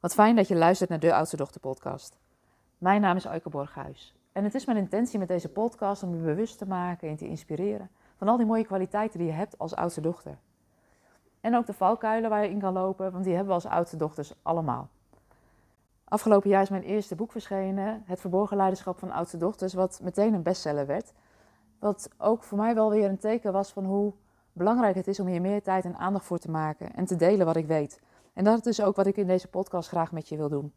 Wat fijn dat je luistert naar de Oudste Dochter podcast. Mijn naam is Eike Borghuis. En het is mijn intentie met deze podcast om je bewust te maken en te inspireren van al die mooie kwaliteiten die je hebt als oudste dochter. En ook de valkuilen waar je in kan lopen, want die hebben we als oudste dochters allemaal. Afgelopen jaar is mijn eerste boek verschenen, Het Verborgen Leiderschap van Oudste Dochters, wat meteen een bestseller werd. Wat ook voor mij wel weer een teken was van hoe belangrijk het is om hier meer tijd en aandacht voor te maken en te delen wat ik weet. En dat is ook wat ik in deze podcast graag met je wil doen.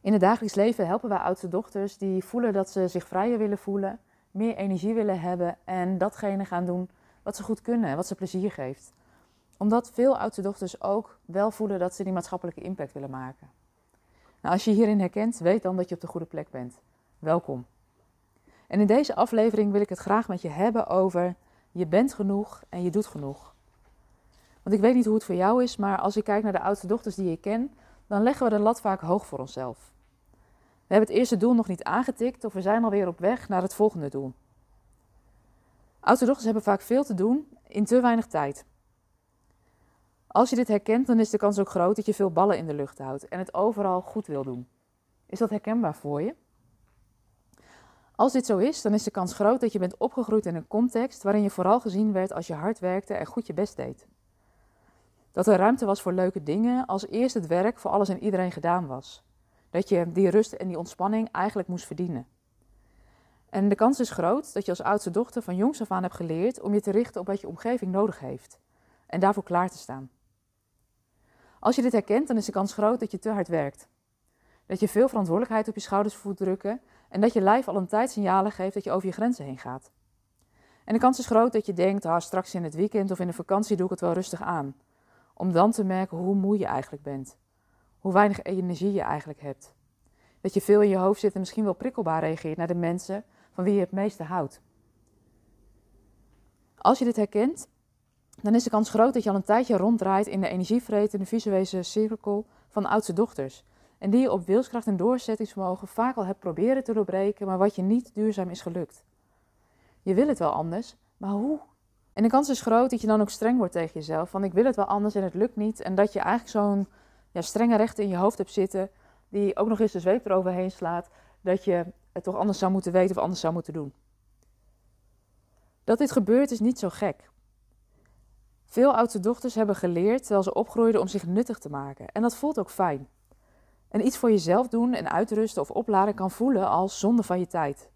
In het dagelijks leven helpen wij oudste dochters die voelen dat ze zich vrijer willen voelen, meer energie willen hebben en datgene gaan doen wat ze goed kunnen en wat ze plezier geeft. Omdat veel oudste dochters ook wel voelen dat ze die maatschappelijke impact willen maken. Nou, als je hierin herkent, weet dan dat je op de goede plek bent. Welkom. En in deze aflevering wil ik het graag met je hebben over je bent genoeg en je doet genoeg. Want ik weet niet hoe het voor jou is, maar als ik kijk naar de oudste dochters die ik ken, dan leggen we de lat vaak hoog voor onszelf. We hebben het eerste doel nog niet aangetikt of we zijn alweer op weg naar het volgende doel. Oudste dochters hebben vaak veel te doen in te weinig tijd. Als je dit herkent, dan is de kans ook groot dat je veel ballen in de lucht houdt en het overal goed wil doen. Is dat herkenbaar voor je? Als dit zo is, dan is de kans groot dat je bent opgegroeid in een context waarin je vooral gezien werd als je hard werkte en goed je best deed. Dat er ruimte was voor leuke dingen als eerst het werk voor alles en iedereen gedaan was. Dat je die rust en die ontspanning eigenlijk moest verdienen. En de kans is groot dat je als oudste dochter van jongs af aan hebt geleerd om je te richten op wat je omgeving nodig heeft. En daarvoor klaar te staan. Als je dit herkent, dan is de kans groot dat je te hard werkt. Dat je veel verantwoordelijkheid op je schouders voelt drukken en dat je lijf al een tijd signalen geeft dat je over je grenzen heen gaat. En de kans is groot dat je denkt, ah, straks in het weekend of in de vakantie doe ik het wel rustig aan. Om dan te merken hoe moe je eigenlijk bent. Hoe weinig energie je eigenlijk hebt. Dat je veel in je hoofd zit en misschien wel prikkelbaar reageert naar de mensen van wie je het meeste houdt. Als je dit herkent, dan is de kans groot dat je al een tijdje ronddraait in de energievretende visuele cirkel van oudste dochters. En die je op wilskracht en doorzettingsvermogen vaak al hebt proberen te doorbreken, maar wat je niet duurzaam is gelukt. Je wil het wel anders, maar hoe? En de kans is groot dat je dan ook streng wordt tegen jezelf. Van ik wil het wel anders en het lukt niet. En dat je eigenlijk zo'n ja, strenge rechter in je hoofd hebt zitten. Die ook nog eens de zweep eroverheen slaat. Dat je het toch anders zou moeten weten of anders zou moeten doen. Dat dit gebeurt is niet zo gek. Veel oudste dochters hebben geleerd terwijl ze opgroeiden om zich nuttig te maken. En dat voelt ook fijn. En iets voor jezelf doen en uitrusten of opladen kan voelen als zonde van je tijd.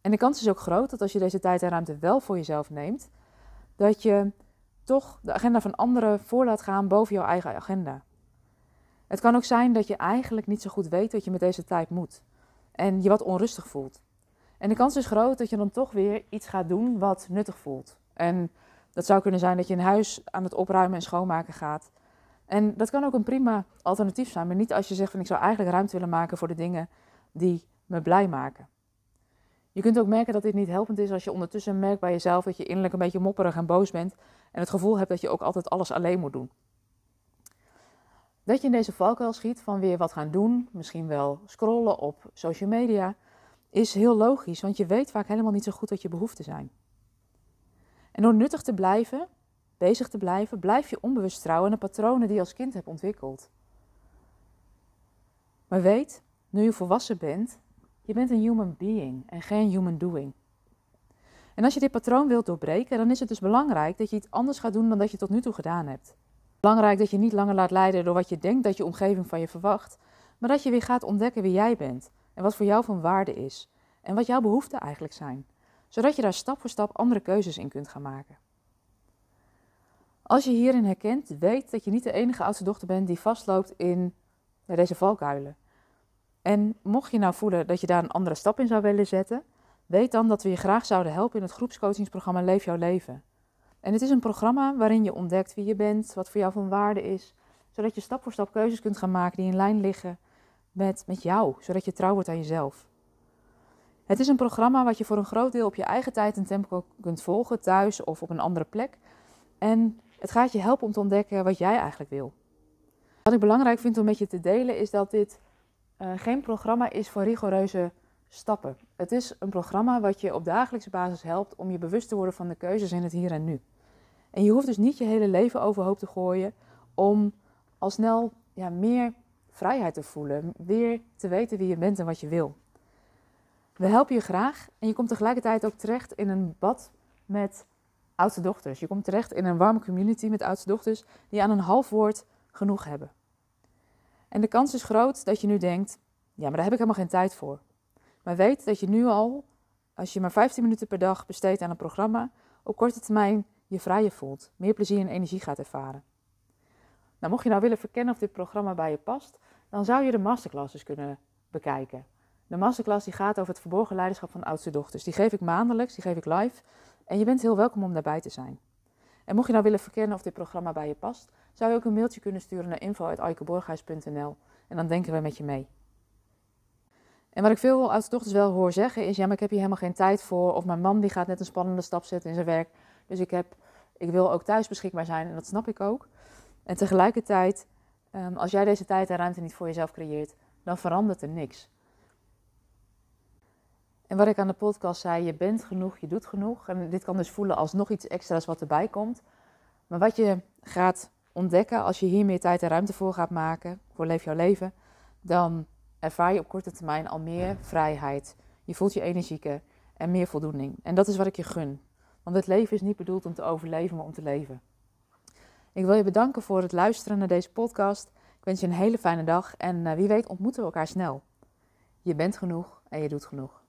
En de kans is ook groot dat als je deze tijd en ruimte wel voor jezelf neemt, dat je toch de agenda van anderen voor laat gaan boven jouw eigen agenda. Het kan ook zijn dat je eigenlijk niet zo goed weet wat je met deze tijd moet en je wat onrustig voelt. En de kans is groot dat je dan toch weer iets gaat doen wat nuttig voelt. En dat zou kunnen zijn dat je een huis aan het opruimen en schoonmaken gaat. En dat kan ook een prima alternatief zijn, maar niet als je zegt van ik zou eigenlijk ruimte willen maken voor de dingen die me blij maken. Je kunt ook merken dat dit niet helpend is als je ondertussen merkt bij jezelf dat je innerlijk een beetje mopperig en boos bent en het gevoel hebt dat je ook altijd alles alleen moet doen. Dat je in deze valkuil schiet van weer wat gaan doen, misschien wel scrollen op social media, is heel logisch, want je weet vaak helemaal niet zo goed wat je behoeften zijn. En door nuttig te blijven, bezig te blijven, blijf je onbewust trouwen aan de patronen die je als kind hebt ontwikkeld. Maar weet, nu je volwassen bent, je bent een human being en geen human doing. En als je dit patroon wilt doorbreken, dan is het dus belangrijk dat je iets anders gaat doen dan dat je tot nu toe gedaan hebt. Belangrijk dat je niet langer laat leiden door wat je denkt dat je omgeving van je verwacht, maar dat je weer gaat ontdekken wie jij bent en wat voor jou van waarde is en wat jouw behoeften eigenlijk zijn, zodat je daar stap voor stap andere keuzes in kunt gaan maken. Als je hierin herkent, weet dat je niet de enige oudste dochter bent die vastloopt in deze valkuilen. En mocht je nou voelen dat je daar een andere stap in zou willen zetten, weet dan dat we je graag zouden helpen in het groepscoachingsprogramma Leef jouw leven. En het is een programma waarin je ontdekt wie je bent, wat voor jou van waarde is, zodat je stap voor stap keuzes kunt gaan maken die in lijn liggen met, met jou, zodat je trouw wordt aan jezelf. Het is een programma wat je voor een groot deel op je eigen tijd en tempo kunt volgen, thuis of op een andere plek. En het gaat je helpen om te ontdekken wat jij eigenlijk wil. Wat ik belangrijk vind om met je te delen is dat dit uh, geen programma is voor rigoureuze stappen. Het is een programma wat je op dagelijkse basis helpt om je bewust te worden van de keuzes in het hier en nu. En je hoeft dus niet je hele leven overhoop te gooien om al snel ja, meer vrijheid te voelen. Weer te weten wie je bent en wat je wil. We helpen je graag en je komt tegelijkertijd ook terecht in een bad met oudste dochters. Je komt terecht in een warme community met oudste dochters die aan een half woord genoeg hebben. En de kans is groot dat je nu denkt: ja, maar daar heb ik helemaal geen tijd voor. Maar weet dat je nu al, als je maar 15 minuten per dag besteedt aan een programma, op korte termijn je vrijer voelt, meer plezier en energie gaat ervaren. Nou, mocht je nou willen verkennen of dit programma bij je past, dan zou je de masterclasses kunnen bekijken. De masterclass die gaat over het verborgen leiderschap van oudste dochters. Die geef ik maandelijks, die geef ik live. En je bent heel welkom om daarbij te zijn. En mocht je nou willen verkennen of dit programma bij je past, zou je ook een mailtje kunnen sturen naar info.aikeborghuis.nl en dan denken we met je mee. En wat ik veel oudste dochters wel hoor zeggen is, ja, maar ik heb hier helemaal geen tijd voor. Of mijn man die gaat net een spannende stap zetten in zijn werk. Dus ik, heb, ik wil ook thuis beschikbaar zijn en dat snap ik ook. En tegelijkertijd, ehm, als jij deze tijd en ruimte niet voor jezelf creëert, dan verandert er niks. En wat ik aan de podcast zei, je bent genoeg, je doet genoeg. En dit kan dus voelen als nog iets extra's wat erbij komt. Maar wat je gaat ontdekken als je hier meer tijd en ruimte voor gaat maken, voor Leef jouw leven, dan ervaar je op korte termijn al meer vrijheid. Je voelt je energieker en meer voldoening. En dat is wat ik je gun. Want het leven is niet bedoeld om te overleven, maar om te leven. Ik wil je bedanken voor het luisteren naar deze podcast. Ik wens je een hele fijne dag en eh, wie weet ontmoeten we elkaar snel. Je bent genoeg en je doet genoeg.